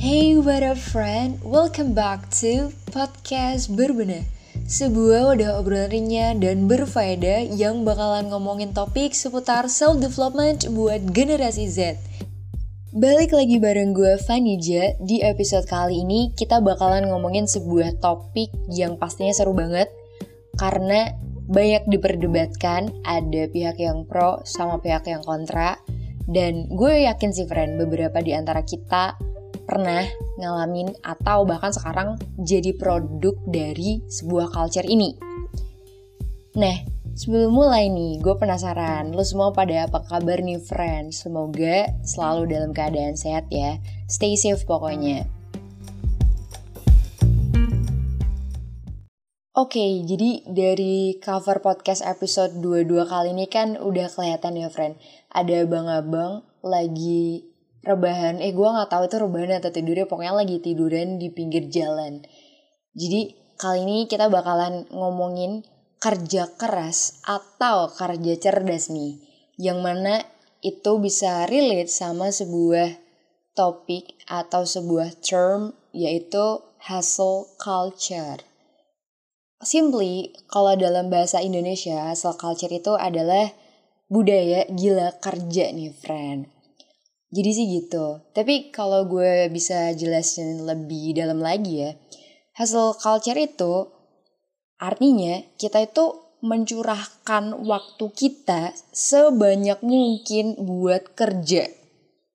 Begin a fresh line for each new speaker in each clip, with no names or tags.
Hey what up friend, welcome back to podcast Berbenah Sebuah wadah obrolan dan berfaedah yang bakalan ngomongin topik seputar self-development buat generasi Z. Balik lagi bareng gue Vanija, di episode kali ini kita bakalan ngomongin sebuah topik yang pastinya seru banget. Karena banyak diperdebatkan, ada pihak yang pro sama pihak yang kontra. Dan gue yakin sih friend, beberapa di antara kita pernah ngalamin atau bahkan sekarang jadi produk dari sebuah culture ini. Nah, sebelum mulai nih, gue penasaran, lo semua pada apa kabar nih friend? Semoga selalu dalam keadaan sehat ya. Stay safe pokoknya. Oke, okay, jadi dari cover podcast episode 22 kali ini kan udah kelihatan ya friend ada abang-abang lagi rebahan. Eh gue nggak tahu itu rebahan atau tidurnya pokoknya lagi tiduran di pinggir jalan. Jadi kali ini kita bakalan ngomongin kerja keras atau kerja cerdas nih yang mana itu bisa relate sama sebuah topik atau sebuah term yaitu hustle culture. Simply kalau dalam bahasa Indonesia hustle culture itu adalah budaya gila kerja nih friend. Jadi sih gitu. Tapi kalau gue bisa jelasin lebih dalam lagi ya, hasil culture itu artinya kita itu mencurahkan waktu kita sebanyak mungkin buat kerja.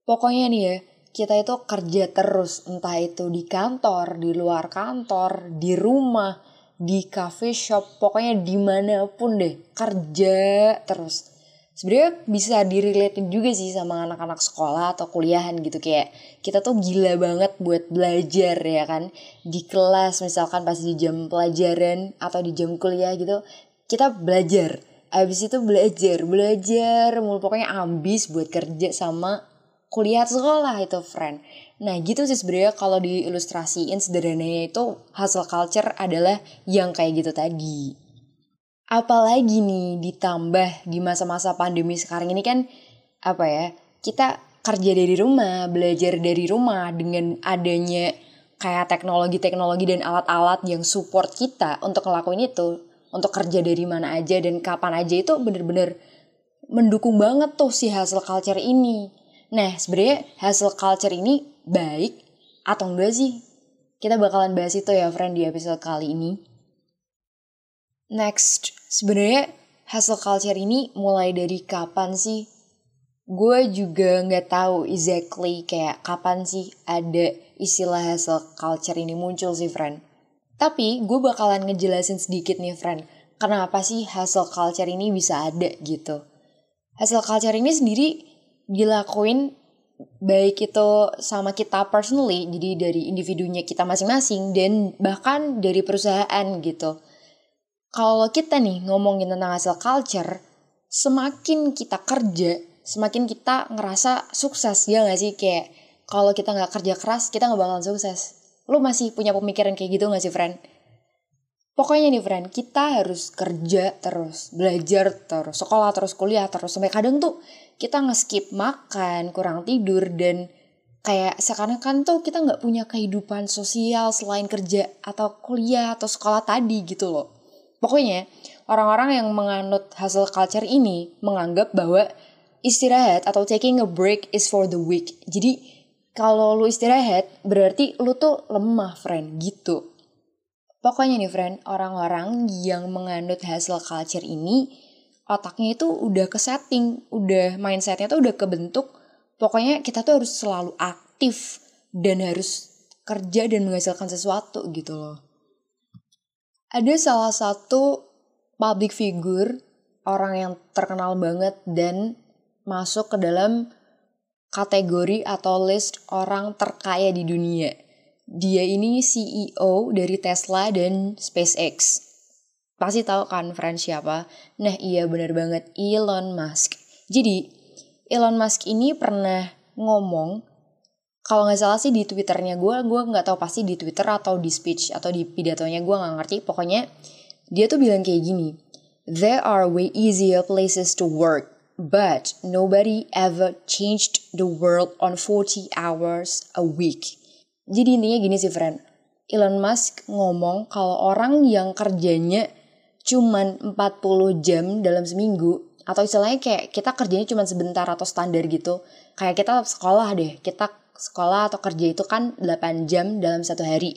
Pokoknya nih ya, kita itu kerja terus, entah itu di kantor, di luar kantor, di rumah, di cafe shop, pokoknya di mana pun deh, kerja terus sebenarnya bisa direlatin juga sih sama anak-anak sekolah atau kuliahan gitu. Kayak kita tuh gila banget buat belajar ya kan? Di kelas misalkan pas di jam pelajaran atau di jam kuliah gitu kita belajar. Abis itu belajar belajar mulu. Pokoknya ambis buat kerja sama kuliah sekolah itu friend. Nah gitu sih sebenarnya kalau diilustrasiin sederhananya itu hasil culture adalah yang kayak gitu tadi Apalagi nih ditambah di masa-masa pandemi sekarang ini kan apa ya kita kerja dari rumah, belajar dari rumah dengan adanya kayak teknologi-teknologi dan alat-alat yang support kita untuk ngelakuin itu, untuk kerja dari mana aja dan kapan aja itu bener-bener mendukung banget tuh si hasil culture ini. Nah sebenarnya hasil culture ini baik atau enggak sih? Kita bakalan bahas itu ya friend di episode kali ini. Next, sebenarnya hustle culture ini mulai dari kapan sih? Gue juga nggak tahu exactly kayak kapan sih ada istilah hustle culture ini muncul sih, friend. Tapi gue bakalan ngejelasin sedikit nih, friend. Kenapa sih hustle culture ini bisa ada gitu? Hustle culture ini sendiri dilakuin baik itu sama kita personally, jadi dari individunya kita masing-masing dan bahkan dari perusahaan gitu kalau kita nih ngomongin tentang hasil culture, semakin kita kerja, semakin kita ngerasa sukses ya gak sih? Kayak kalau kita nggak kerja keras, kita nggak bakalan sukses. Lu masih punya pemikiran kayak gitu gak sih, friend? Pokoknya nih, friend, kita harus kerja terus, belajar terus, sekolah terus, kuliah terus. Sampai kadang tuh kita nge-skip makan, kurang tidur, dan kayak sekarang kan tuh kita nggak punya kehidupan sosial selain kerja atau kuliah atau sekolah tadi gitu loh. Pokoknya, orang-orang yang menganut hasil culture ini menganggap bahwa istirahat atau taking a break is for the weak. Jadi, kalau lu istirahat, berarti lu tuh lemah, friend, gitu. Pokoknya nih, friend, orang-orang yang menganut hasil culture ini, otaknya itu udah ke setting, udah mindsetnya tuh udah kebentuk. Pokoknya kita tuh harus selalu aktif dan harus kerja dan menghasilkan sesuatu gitu loh ada salah satu public figure orang yang terkenal banget dan masuk ke dalam kategori atau list orang terkaya di dunia. Dia ini CEO dari Tesla dan SpaceX. Pasti tahu kan friend siapa? Nah iya bener banget Elon Musk. Jadi Elon Musk ini pernah ngomong kalau nggak salah sih di twitternya gue gue nggak tahu pasti di twitter atau di speech atau di pidatonya gue nggak ngerti pokoknya dia tuh bilang kayak gini there are way easier places to work but nobody ever changed the world on 40 hours a week Jadi intinya gini sih friend, Elon Musk ngomong kalau orang yang kerjanya cuman 40 jam dalam seminggu atau istilahnya kayak kita kerjanya cuma sebentar atau standar gitu. Kayak kita sekolah deh, kita sekolah atau kerja itu kan 8 jam dalam satu hari.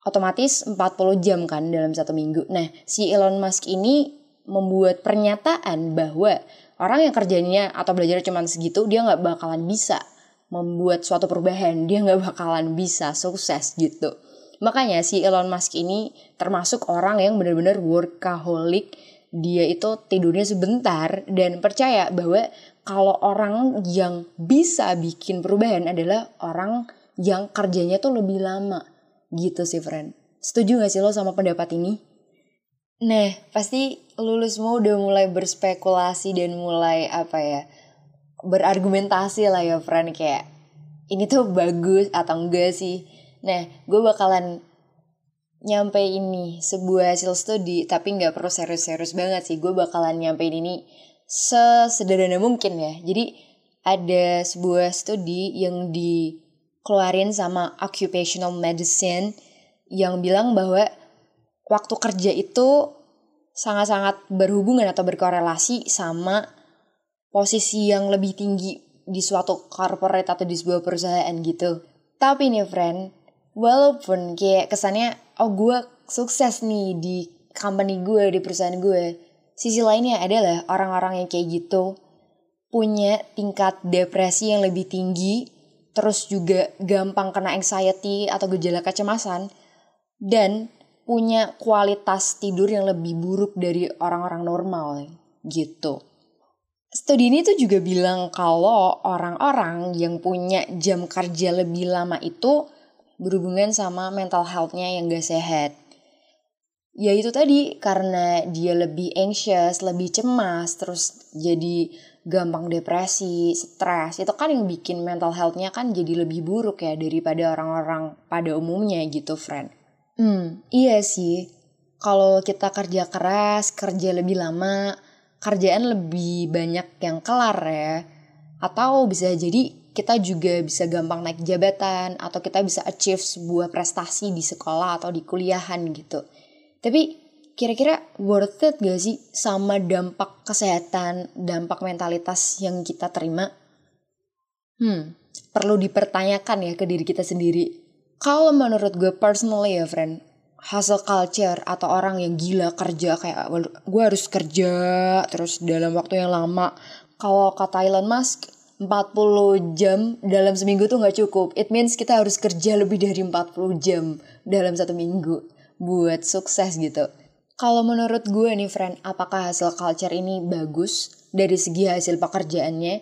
Otomatis 40 jam kan dalam satu minggu. Nah, si Elon Musk ini membuat pernyataan bahwa orang yang kerjanya atau belajar cuma segitu, dia nggak bakalan bisa membuat suatu perubahan. Dia nggak bakalan bisa sukses gitu. Makanya si Elon Musk ini termasuk orang yang benar-benar workaholic. Dia itu tidurnya sebentar dan percaya bahwa kalau orang yang bisa bikin perubahan adalah orang yang kerjanya tuh lebih lama. Gitu sih friend. Setuju gak sih lo sama pendapat ini? Nah, pasti lulus semua udah mulai berspekulasi dan mulai apa ya, berargumentasi lah ya friend kayak ini tuh bagus atau enggak sih Nah, gue bakalan nyampe ini sebuah hasil studi tapi nggak perlu serius-serius banget sih. Gue bakalan nyampe ini sesederhana mungkin ya. Jadi ada sebuah studi yang dikeluarin sama occupational medicine yang bilang bahwa waktu kerja itu sangat-sangat berhubungan atau berkorelasi sama posisi yang lebih tinggi di suatu corporate atau di sebuah perusahaan gitu. Tapi nih friend, walaupun kayak kesannya oh gue sukses nih di company gue di perusahaan gue sisi lainnya adalah orang-orang yang kayak gitu punya tingkat depresi yang lebih tinggi terus juga gampang kena anxiety atau gejala kecemasan dan punya kualitas tidur yang lebih buruk dari orang-orang normal gitu. Studi ini tuh juga bilang kalau orang-orang yang punya jam kerja lebih lama itu berhubungan sama mental health-nya yang gak sehat. Ya itu tadi karena dia lebih anxious, lebih cemas, terus jadi gampang depresi, stres. Itu kan yang bikin mental health-nya kan jadi lebih buruk ya daripada orang-orang pada umumnya gitu, friend. Hmm, iya sih. Kalau kita kerja keras, kerja lebih lama, kerjaan lebih banyak yang kelar ya. Atau bisa jadi kita juga bisa gampang naik jabatan atau kita bisa achieve sebuah prestasi di sekolah atau di kuliahan gitu. Tapi kira-kira worth it gak sih sama dampak kesehatan, dampak mentalitas yang kita terima? Hmm, perlu dipertanyakan ya ke diri kita sendiri. Kalau menurut gue personally ya friend, hustle culture atau orang yang gila kerja kayak gue harus kerja terus dalam waktu yang lama. Kalau kata Elon Musk, 40 jam dalam seminggu tuh nggak cukup. It means kita harus kerja lebih dari 40 jam dalam satu minggu buat sukses gitu. Kalau menurut gue nih friend, apakah hasil culture ini bagus dari segi hasil pekerjaannya?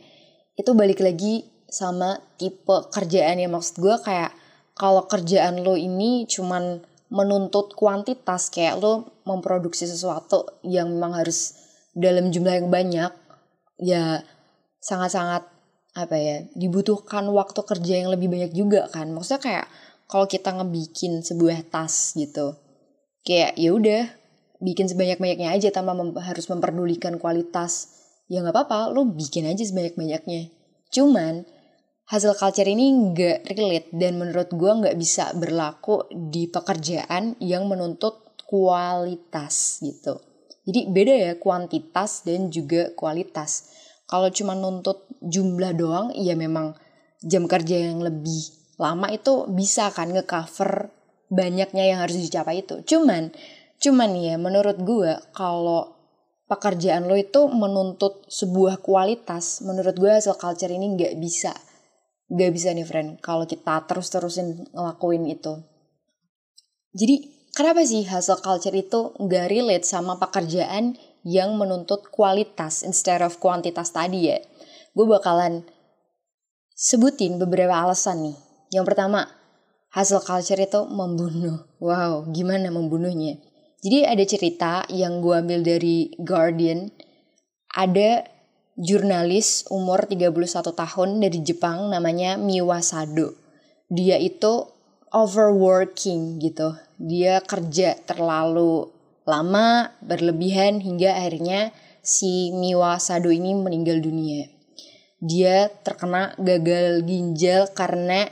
Itu balik lagi sama tipe kerjaan ya maksud gue kayak kalau kerjaan lo ini cuman menuntut kuantitas kayak lo memproduksi sesuatu yang memang harus dalam jumlah yang banyak ya sangat-sangat apa ya dibutuhkan waktu kerja yang lebih banyak juga kan maksudnya kayak kalau kita ngebikin sebuah tas gitu kayak ya udah bikin sebanyak banyaknya aja tanpa mem harus memperdulikan kualitas. Ya nggak apa-apa lo bikin aja sebanyak banyaknya cuman hasil culture ini nggak relate dan menurut gue nggak bisa berlaku di pekerjaan yang menuntut kualitas gitu. Jadi beda ya kuantitas dan juga kualitas. Kalau cuma nuntut jumlah doang, ya memang jam kerja yang lebih lama itu bisa kan ngecover banyaknya yang harus dicapai itu. Cuman, cuman ya menurut gue kalau pekerjaan lo itu menuntut sebuah kualitas, menurut gue hasil culture ini nggak bisa. Nggak bisa nih friend, kalau kita terus-terusin ngelakuin itu. Jadi kenapa sih hasil culture itu nggak relate sama pekerjaan yang menuntut kualitas instead of kuantitas tadi ya. Gue bakalan sebutin beberapa alasan nih. Yang pertama, hasil culture itu membunuh. Wow, gimana membunuhnya? Jadi ada cerita yang gue ambil dari Guardian. Ada jurnalis umur 31 tahun dari Jepang namanya Miwa Sado. Dia itu overworking gitu. Dia kerja terlalu lama, berlebihan hingga akhirnya si Miwa Sado ini meninggal dunia. Dia terkena gagal ginjal karena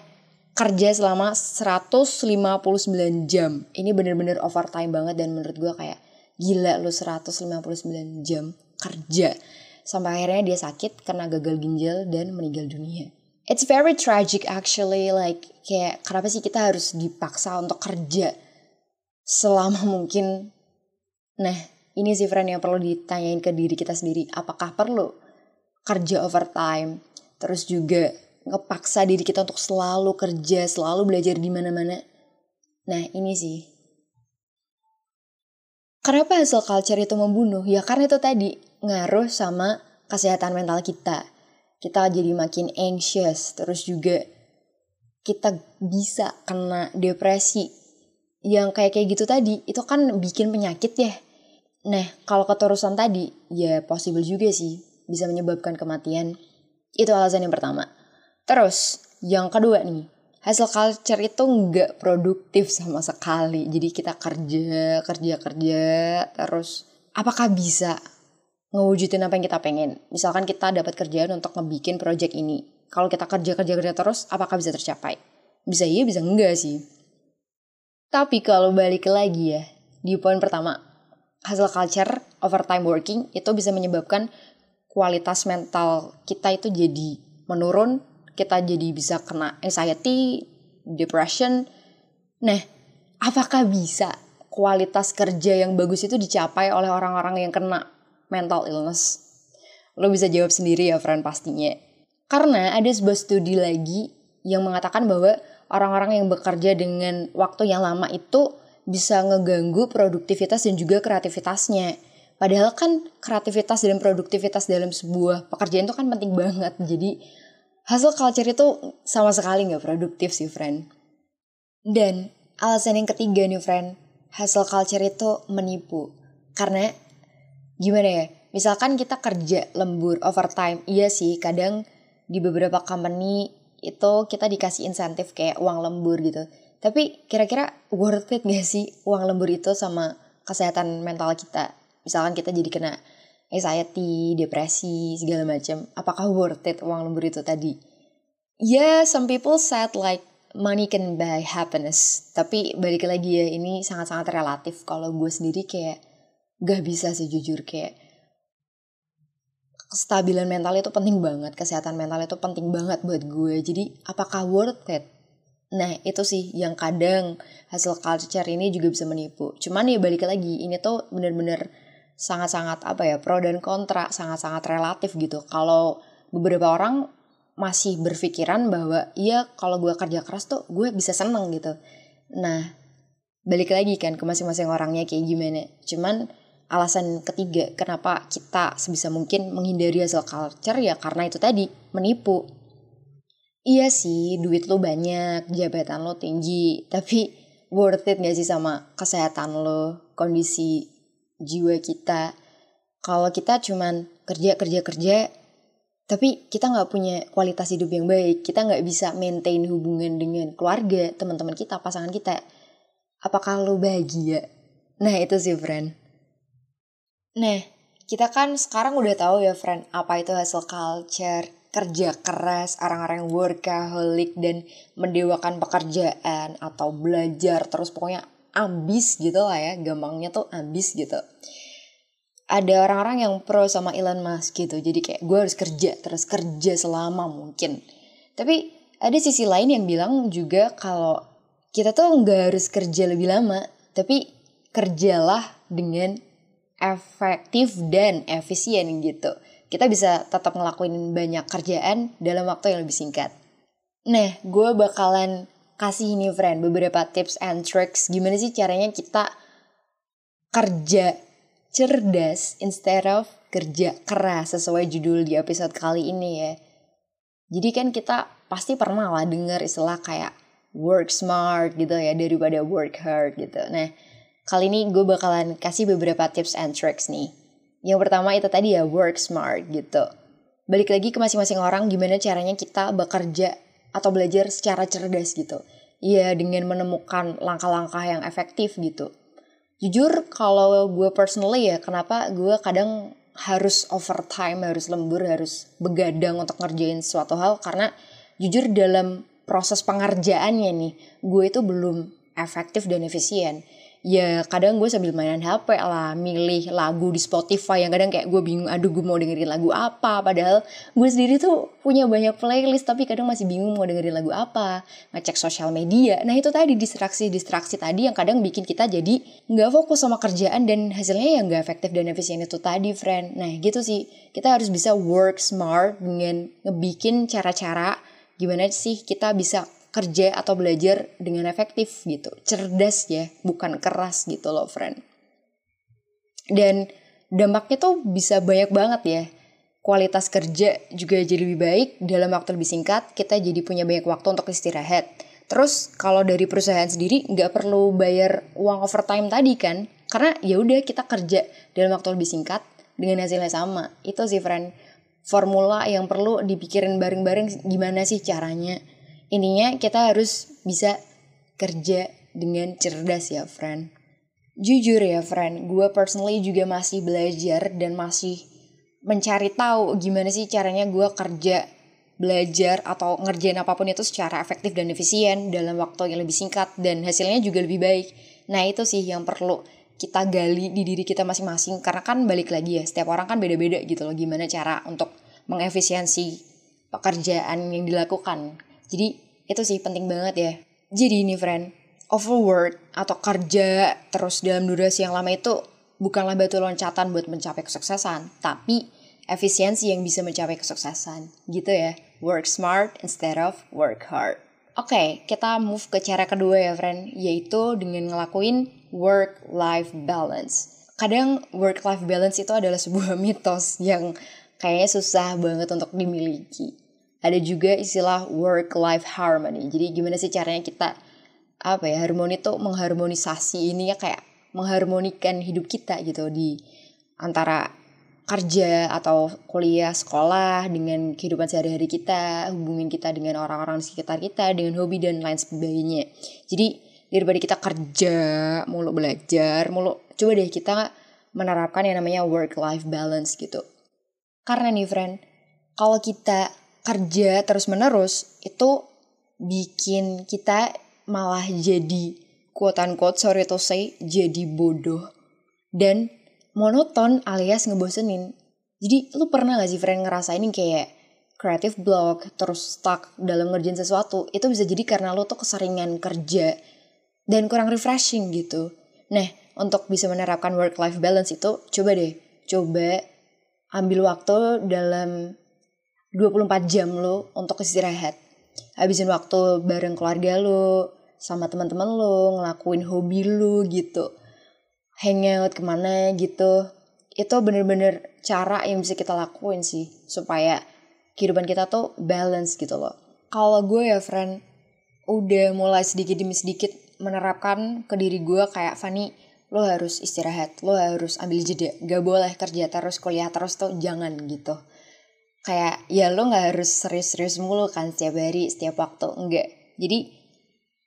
kerja selama 159 jam. Ini bener-bener overtime banget dan menurut gue kayak gila lu 159 jam kerja. Sampai akhirnya dia sakit karena gagal ginjal dan meninggal dunia. It's very tragic actually like kayak kenapa sih kita harus dipaksa untuk kerja selama mungkin nah ini sih friend yang perlu ditanyain ke diri kita sendiri apakah perlu kerja overtime terus juga ngepaksa diri kita untuk selalu kerja selalu belajar di mana-mana. Nah ini sih. Kenapa hasil culture itu membunuh? Ya karena itu tadi ngaruh sama kesehatan mental kita. Kita jadi makin anxious terus juga kita bisa kena depresi. Yang kayak kayak gitu tadi itu kan bikin penyakit ya. Nah kalau keterusan tadi ya possible juga sih bisa menyebabkan kematian. Itu alasan yang pertama terus yang kedua nih hasil culture itu nggak produktif sama sekali jadi kita kerja kerja kerja terus apakah bisa ngewujudin apa yang kita pengen. Misalkan kita dapat kerjaan untuk ngebikin project ini. Kalau kita kerja-kerja-kerja terus, apakah bisa tercapai? Bisa iya, bisa enggak sih. Tapi kalau balik lagi ya, di poin pertama, hasil culture, overtime working, itu bisa menyebabkan kualitas mental kita itu jadi menurun, kita jadi bisa kena anxiety, depression. Nah, apakah bisa kualitas kerja yang bagus itu dicapai oleh orang-orang yang kena mental illness? Lo bisa jawab sendiri ya friend pastinya. Karena ada sebuah studi lagi yang mengatakan bahwa orang-orang yang bekerja dengan waktu yang lama itu bisa ngeganggu produktivitas dan juga kreativitasnya. Padahal kan kreativitas dan produktivitas dalam sebuah pekerjaan itu kan penting banget. Jadi hasil culture itu sama sekali nggak produktif sih friend. Dan alasan yang ketiga nih friend, hasil culture itu menipu. Karena gimana ya misalkan kita kerja lembur overtime iya sih kadang di beberapa company itu kita dikasih insentif kayak uang lembur gitu tapi kira-kira worth it gak sih uang lembur itu sama kesehatan mental kita misalkan kita jadi kena anxiety, depresi, segala macam. Apakah worth it uang lembur itu tadi? Ya, yeah, some people said like money can buy happiness. Tapi balik lagi ya, ini sangat-sangat relatif. Kalau gue sendiri kayak gak bisa sih jujur kayak kestabilan mental itu penting banget kesehatan mental itu penting banget buat gue jadi apakah worth it nah itu sih yang kadang hasil culture ini juga bisa menipu cuman ya balik lagi ini tuh bener-bener sangat-sangat apa ya pro dan kontra sangat-sangat relatif gitu. Kalau beberapa orang masih berpikiran bahwa iya kalau gue kerja keras tuh gue bisa seneng gitu. Nah balik lagi kan ke masing-masing orangnya kayak gimana. Cuman alasan ketiga kenapa kita sebisa mungkin menghindari hasil culture ya karena itu tadi menipu. Iya sih duit lo banyak, jabatan lo tinggi, tapi worth it gak sih sama kesehatan lo, kondisi jiwa kita. Kalau kita cuman kerja kerja kerja, tapi kita nggak punya kualitas hidup yang baik, kita nggak bisa maintain hubungan dengan keluarga, teman-teman kita, pasangan kita. Apakah lo bahagia? Nah itu sih friend. Nah, kita kan sekarang udah tahu ya friend, apa itu hasil culture, kerja keras, orang-orang workaholic dan mendewakan pekerjaan atau belajar terus pokoknya ambis gitu lah ya, gampangnya tuh ambis gitu. Ada orang-orang yang pro sama Elon Musk gitu, jadi kayak gue harus kerja terus kerja selama mungkin. Tapi ada sisi lain yang bilang juga kalau kita tuh nggak harus kerja lebih lama, tapi kerjalah dengan efektif dan efisien gitu. Kita bisa tetap ngelakuin banyak kerjaan dalam waktu yang lebih singkat. Nah, gue bakalan kasih ini friend beberapa tips and tricks gimana sih caranya kita kerja cerdas instead of kerja keras sesuai judul di episode kali ini ya. Jadi kan kita pasti pernah lah dengar istilah kayak work smart gitu ya daripada work hard gitu. Nah, Kali ini gue bakalan kasih beberapa tips and tricks nih. Yang pertama itu tadi ya work smart gitu. Balik lagi ke masing-masing orang gimana caranya kita bekerja atau belajar secara cerdas gitu. Iya dengan menemukan langkah-langkah yang efektif gitu. Jujur kalau gue personally ya kenapa gue kadang harus overtime, harus lembur, harus begadang untuk ngerjain suatu hal karena jujur dalam proses pengerjaannya nih gue itu belum efektif dan efisien ya kadang gue sambil mainan HP lah milih lagu di Spotify yang kadang kayak gue bingung aduh gue mau dengerin lagu apa? Padahal gue sendiri tuh punya banyak playlist tapi kadang masih bingung mau dengerin lagu apa. Ngecek sosial media. Nah itu tadi distraksi-distraksi tadi yang kadang bikin kita jadi nggak fokus sama kerjaan dan hasilnya yang nggak efektif dan efisien. Itu tadi friend. Nah gitu sih. Kita harus bisa work smart dengan ngebikin cara-cara gimana sih kita bisa kerja atau belajar dengan efektif gitu. Cerdas ya, bukan keras gitu loh friend. Dan dampaknya tuh bisa banyak banget ya. Kualitas kerja juga jadi lebih baik dalam waktu lebih singkat. Kita jadi punya banyak waktu untuk istirahat. Terus kalau dari perusahaan sendiri nggak perlu bayar uang overtime tadi kan? Karena ya udah kita kerja dalam waktu lebih singkat dengan hasilnya sama. Itu sih friend formula yang perlu dipikirin bareng-bareng gimana sih caranya Ininya kita harus bisa kerja dengan cerdas ya friend. Jujur ya friend, gue personally juga masih belajar dan masih mencari tahu gimana sih caranya gue kerja, belajar atau ngerjain apa pun itu secara efektif dan efisien dalam waktu yang lebih singkat dan hasilnya juga lebih baik. Nah itu sih yang perlu kita gali di diri kita masing-masing karena kan balik lagi ya setiap orang kan beda-beda gitu loh gimana cara untuk mengefisiensi pekerjaan yang dilakukan jadi itu sih penting banget ya. Jadi ini friend, overwork atau kerja terus dalam durasi yang lama itu bukanlah batu loncatan buat mencapai kesuksesan, tapi efisiensi yang bisa mencapai kesuksesan. Gitu ya. Work smart instead of work hard. Oke, okay, kita move ke cara kedua ya friend, yaitu dengan ngelakuin work-life balance. Kadang work-life balance itu adalah sebuah mitos yang kayaknya susah banget untuk dimiliki ada juga istilah work life harmony. Jadi gimana sih caranya kita apa ya harmoni tuh mengharmonisasi ini ya kayak mengharmonikan hidup kita gitu di antara kerja atau kuliah sekolah dengan kehidupan sehari-hari kita hubungin kita dengan orang-orang di sekitar kita dengan hobi dan lain sebagainya. Jadi daripada kita kerja mulu belajar mulu coba deh kita menerapkan yang namanya work life balance gitu. Karena nih friend kalau kita kerja terus menerus itu bikin kita malah jadi quote unquote sorry to say jadi bodoh. Dan monoton alias ngebosenin. Jadi lu pernah gak sih friend ngerasain kayak creative block terus stuck dalam ngerjain sesuatu? Itu bisa jadi karena lu tuh keseringan kerja dan kurang refreshing gitu. Nah untuk bisa menerapkan work life balance itu coba deh. Coba ambil waktu dalam 24 jam lo untuk istirahat. Habisin waktu bareng keluarga lo, sama teman-teman lo, ngelakuin hobi lo gitu. Hangout ke mana gitu. Itu bener-bener cara yang bisa kita lakuin sih. Supaya kehidupan kita tuh balance gitu loh. Kalau gue ya friend, udah mulai sedikit demi sedikit menerapkan ke diri gue kayak Fanny, lo harus istirahat, lo harus ambil jeda. Gak boleh kerja terus, kuliah terus tuh jangan gitu kayak ya lo nggak harus serius-serius mulu kan setiap hari setiap waktu enggak. Jadi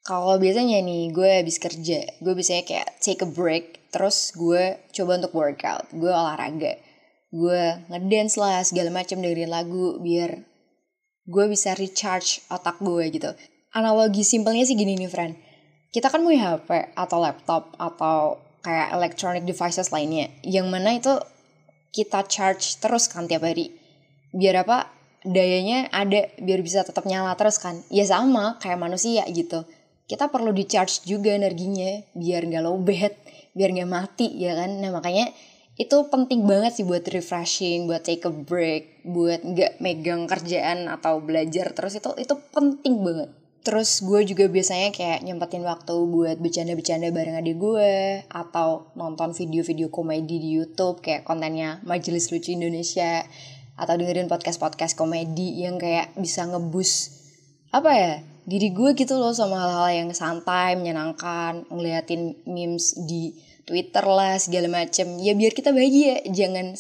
kalau biasanya nih gue habis kerja gue biasanya kayak take a break terus gue coba untuk workout gue olahraga gue ngedance lah segala macam dari lagu biar gue bisa recharge otak gue gitu. Analogi simpelnya sih gini nih friend kita kan punya HP atau laptop atau kayak electronic devices lainnya yang mana itu kita charge terus kan tiap hari biar apa dayanya ada biar bisa tetap nyala terus kan. Ya sama kayak manusia gitu. Kita perlu di charge juga energinya biar nggak lowbat biar nggak mati ya kan. Nah makanya itu penting banget sih buat refreshing buat take a break buat nggak megang kerjaan atau belajar terus. Itu itu penting banget. Terus gue juga biasanya kayak nyempetin waktu buat bercanda-bercanda bareng adik gue Atau nonton video-video komedi di Youtube kayak kontennya Majelis Lucu Indonesia atau dengerin podcast-podcast komedi yang kayak bisa ngebus apa ya diri gue gitu loh sama hal-hal yang santai menyenangkan ngeliatin memes di Twitter lah segala macem. Ya biar kita bahagia jangan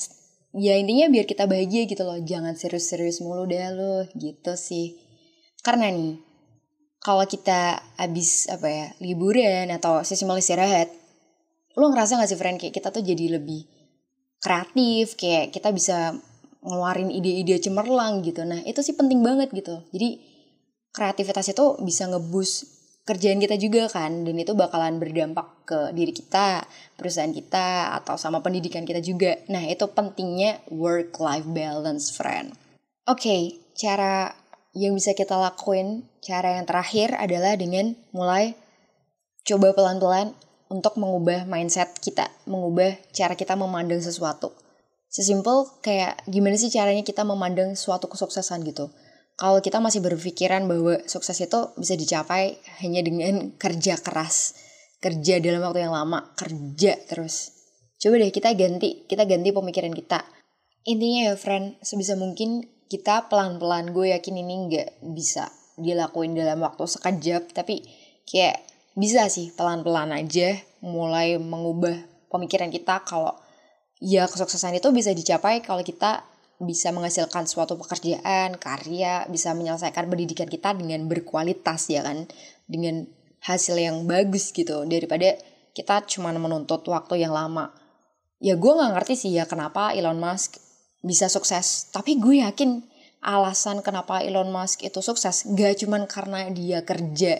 ya intinya biar kita bahagia gitu loh. Jangan serius-serius mulu deh lo gitu sih. Karena nih kalau kita habis apa ya liburan atau sesi mal istirahat lo ngerasa gak sih friend kayak kita tuh jadi lebih kreatif kayak kita bisa ngeluarin ide-ide cemerlang gitu. Nah itu sih penting banget gitu. Jadi kreativitas itu bisa ngebus kerjaan kita juga kan dan itu bakalan berdampak ke diri kita, perusahaan kita atau sama pendidikan kita juga. Nah, itu pentingnya work life balance, friend. Oke, okay, cara yang bisa kita lakuin, cara yang terakhir adalah dengan mulai coba pelan-pelan untuk mengubah mindset kita, mengubah cara kita memandang sesuatu. Sesimpel kayak gimana sih caranya kita memandang suatu kesuksesan gitu kalau kita masih berpikiran bahwa sukses itu bisa dicapai hanya dengan kerja keras, kerja dalam waktu yang lama, kerja terus. Coba deh kita ganti, kita ganti pemikiran kita. Intinya ya friend, sebisa mungkin kita pelan-pelan, gue yakin ini nggak bisa dilakuin dalam waktu sekejap, tapi kayak bisa sih pelan-pelan aja mulai mengubah pemikiran kita kalau ya kesuksesan itu bisa dicapai kalau kita bisa menghasilkan suatu pekerjaan, karya, bisa menyelesaikan pendidikan kita dengan berkualitas ya kan, dengan hasil yang bagus gitu. Daripada kita cuma menuntut waktu yang lama. Ya gue nggak ngerti sih ya kenapa Elon Musk bisa sukses, tapi gue yakin alasan kenapa Elon Musk itu sukses gak cuma karena dia kerja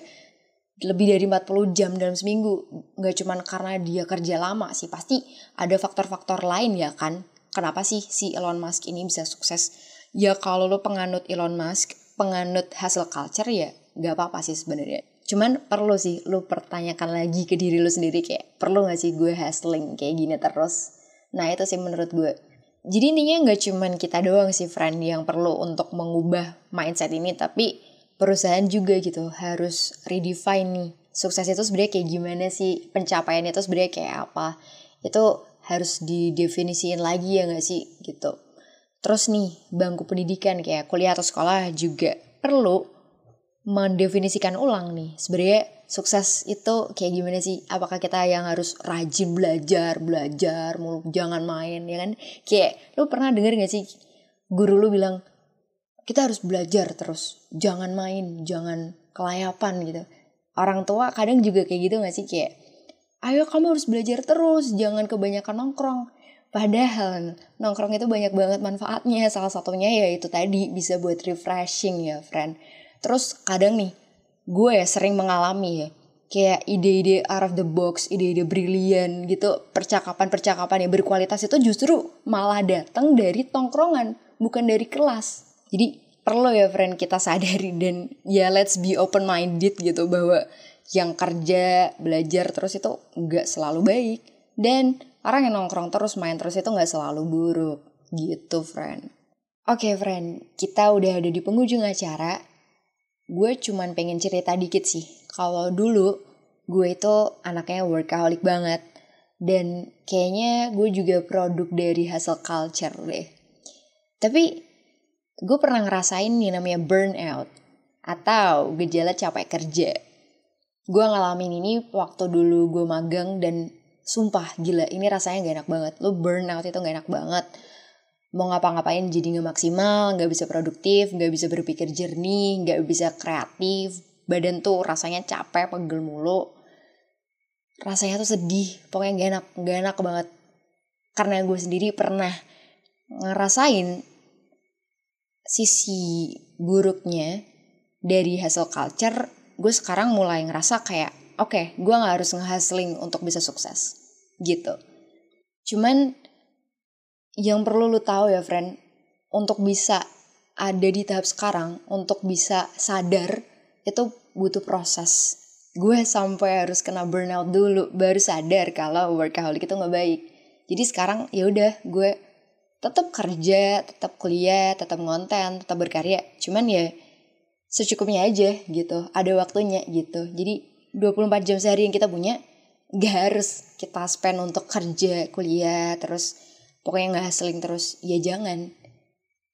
lebih dari 40 jam dalam seminggu gak cuma karena dia kerja lama sih pasti ada faktor-faktor lain ya kan kenapa sih si Elon Musk ini bisa sukses? Ya kalau lo penganut Elon Musk, penganut hasil culture ya gak apa-apa sih sebenarnya. Cuman perlu sih lo pertanyakan lagi ke diri lo sendiri kayak perlu gak sih gue hustling kayak gini terus? Nah itu sih menurut gue. Jadi intinya gak cuman kita doang sih friend yang perlu untuk mengubah mindset ini tapi perusahaan juga gitu harus redefine nih sukses itu sebenarnya kayak gimana sih pencapaian itu sebenarnya kayak apa. Itu harus didefinisiin lagi ya gak sih gitu. Terus nih bangku pendidikan kayak kuliah atau sekolah juga perlu mendefinisikan ulang nih sebenarnya sukses itu kayak gimana sih? Apakah kita yang harus rajin belajar belajar mulu jangan main ya kan? Kayak lu pernah denger gak sih guru lu bilang kita harus belajar terus jangan main jangan kelayapan gitu orang tua kadang juga kayak gitu gak sih kayak ayo kamu harus belajar terus, jangan kebanyakan nongkrong. Padahal nongkrong itu banyak banget manfaatnya. Salah satunya ya itu tadi bisa buat refreshing ya, friend. Terus kadang nih, gue sering mengalami ya, kayak ide-ide out of the box, ide-ide brilian gitu, percakapan-percakapan yang berkualitas itu justru malah datang dari tongkrongan, bukan dari kelas. Jadi perlu ya friend kita sadari dan ya let's be open minded gitu bahwa yang kerja belajar terus itu nggak selalu baik. Dan orang yang nongkrong terus main terus itu nggak selalu buruk. Gitu friend. Oke okay, friend kita udah ada di penghujung acara. Gue cuman pengen cerita dikit sih. Kalau dulu gue itu anaknya workaholic banget. Dan kayaknya gue juga produk dari hasil culture deh. Tapi gue pernah ngerasain nih namanya burnout atau gejala capek kerja. Gue ngalamin ini waktu dulu gue magang dan sumpah gila ini rasanya gak enak banget. Lu burnout itu gak enak banget. Mau ngapa-ngapain jadi gak maksimal gak bisa produktif gak bisa berpikir jernih gak bisa kreatif. Badan tuh rasanya capek pegel mulu. Rasanya tuh sedih pokoknya gak enak gak enak banget. Karena gue sendiri pernah ngerasain sisi buruknya dari hasil culture gue sekarang mulai ngerasa kayak oke okay, gue gak harus ngehustling untuk bisa sukses gitu. Cuman yang perlu lu tahu ya friend untuk bisa ada di tahap sekarang untuk bisa sadar itu butuh proses. Gue sampai harus kena burnout dulu baru sadar kalau workaholic itu nggak baik. Jadi sekarang ya udah gue tetap kerja tetap kuliah tetap ngonten tetap berkarya. Cuman ya secukupnya aja gitu. Ada waktunya gitu. Jadi 24 jam sehari yang kita punya gak harus kita spend untuk kerja kuliah terus pokoknya nggak hustling terus. Ya jangan.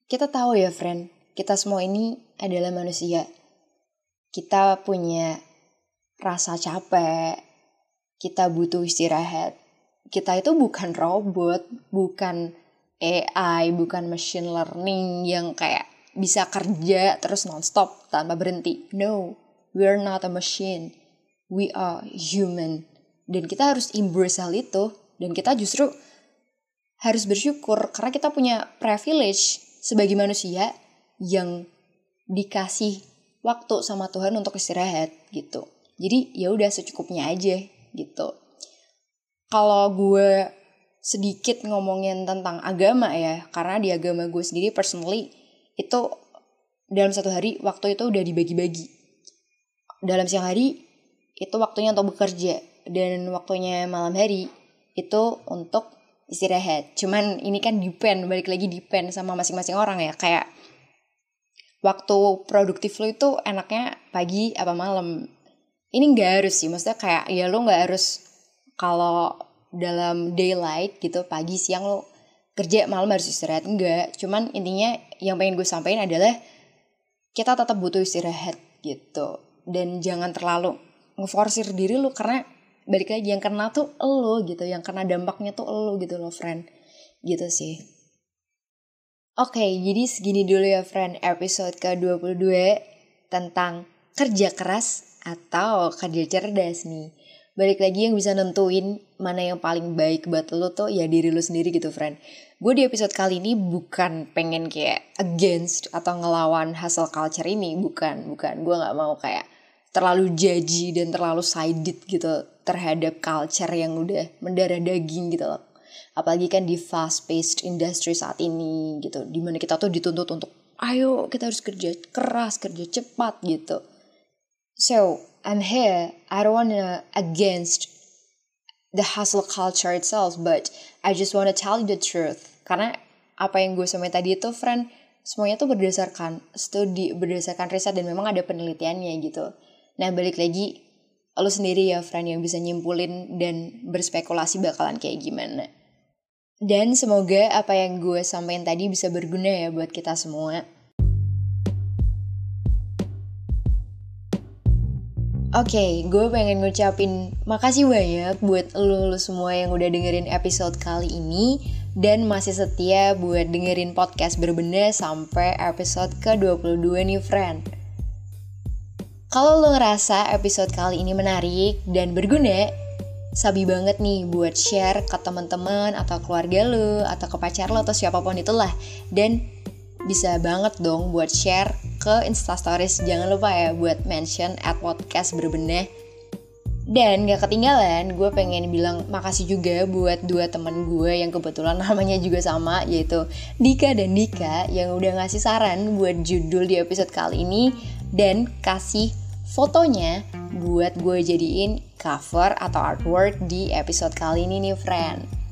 Kita tahu ya friend kita semua ini adalah manusia. Kita punya rasa capek kita butuh istirahat. Kita itu bukan robot bukan AI bukan machine learning yang kayak bisa kerja terus nonstop tanpa berhenti. No, we're not a machine. We are human. Dan kita harus embrace hal itu. Dan kita justru harus bersyukur karena kita punya privilege sebagai manusia yang dikasih waktu sama Tuhan untuk istirahat gitu. Jadi ya udah secukupnya aja gitu. Kalau gue sedikit ngomongin tentang agama ya, karena di agama gue sendiri personally itu dalam satu hari waktu itu udah dibagi-bagi. Dalam siang hari itu waktunya untuk bekerja dan waktunya malam hari itu untuk istirahat. Cuman ini kan depend, balik lagi depend sama masing-masing orang ya. Kayak waktu produktif lo itu enaknya pagi apa malam. Ini nggak harus sih, maksudnya kayak ya lo nggak harus kalau dalam daylight gitu pagi siang lo kerja malam harus istirahat. Enggak cuman intinya yang pengen gue sampaikan adalah kita tetap butuh istirahat gitu. Dan jangan terlalu ngeforsir diri lo karena balik lagi yang kena tuh lo gitu yang kena dampaknya tuh lo gitu lo friend. Gitu sih. Oke jadi segini dulu ya friend episode ke-22 tentang kerja keras atau kerja cerdas nih balik lagi yang bisa nentuin mana yang paling baik buat lo tuh ya diri lo sendiri gitu friend. Gue di episode kali ini bukan pengen kayak against atau ngelawan hustle culture ini. Bukan bukan. Gue nggak mau kayak terlalu jaji dan terlalu sided gitu terhadap culture yang udah mendarah daging gitu loh. Apalagi kan di fast paced industry saat ini gitu di mana kita tuh dituntut untuk ayo kita harus kerja keras kerja cepat gitu. So I'm here. I don't wanna against the hustle culture itself, but I just wanna tell you the truth. Karena apa yang gue sama tadi itu, friend, semuanya tuh berdasarkan studi, berdasarkan riset dan memang ada penelitiannya gitu. Nah balik lagi, lo sendiri ya, friend, yang bisa nyimpulin dan berspekulasi bakalan kayak gimana. Dan semoga apa yang gue sampaikan tadi bisa berguna ya buat kita semua. Okay, gue pengen ngucapin makasih banyak buat lo, semua yang udah dengerin episode kali ini dan masih setia buat dengerin podcast berbenah sampai episode ke-22 nih friend. Kalau lo ngerasa episode kali ini menarik dan berguna, sabi banget nih buat share ke teman-teman atau keluarga lo atau ke pacar lo atau siapa pun itulah dan bisa banget dong buat share ke instastories jangan lupa ya buat mention at podcast berbenah dan gak ketinggalan, gue pengen bilang makasih juga buat dua temen gue yang kebetulan namanya juga sama, yaitu Dika dan Dika yang udah ngasih saran buat judul di episode kali ini dan kasih fotonya buat gue jadiin cover atau artwork di episode kali ini nih friend.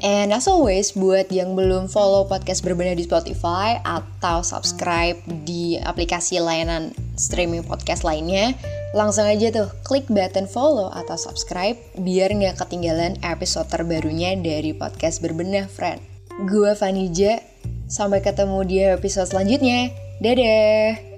And as always, buat yang belum follow podcast berbenah di Spotify atau subscribe di aplikasi layanan streaming podcast lainnya, langsung aja tuh klik button follow atau subscribe biar nggak ketinggalan episode terbarunya dari podcast berbenah, friend. Gue Vanija, sampai ketemu di episode selanjutnya. Dadah!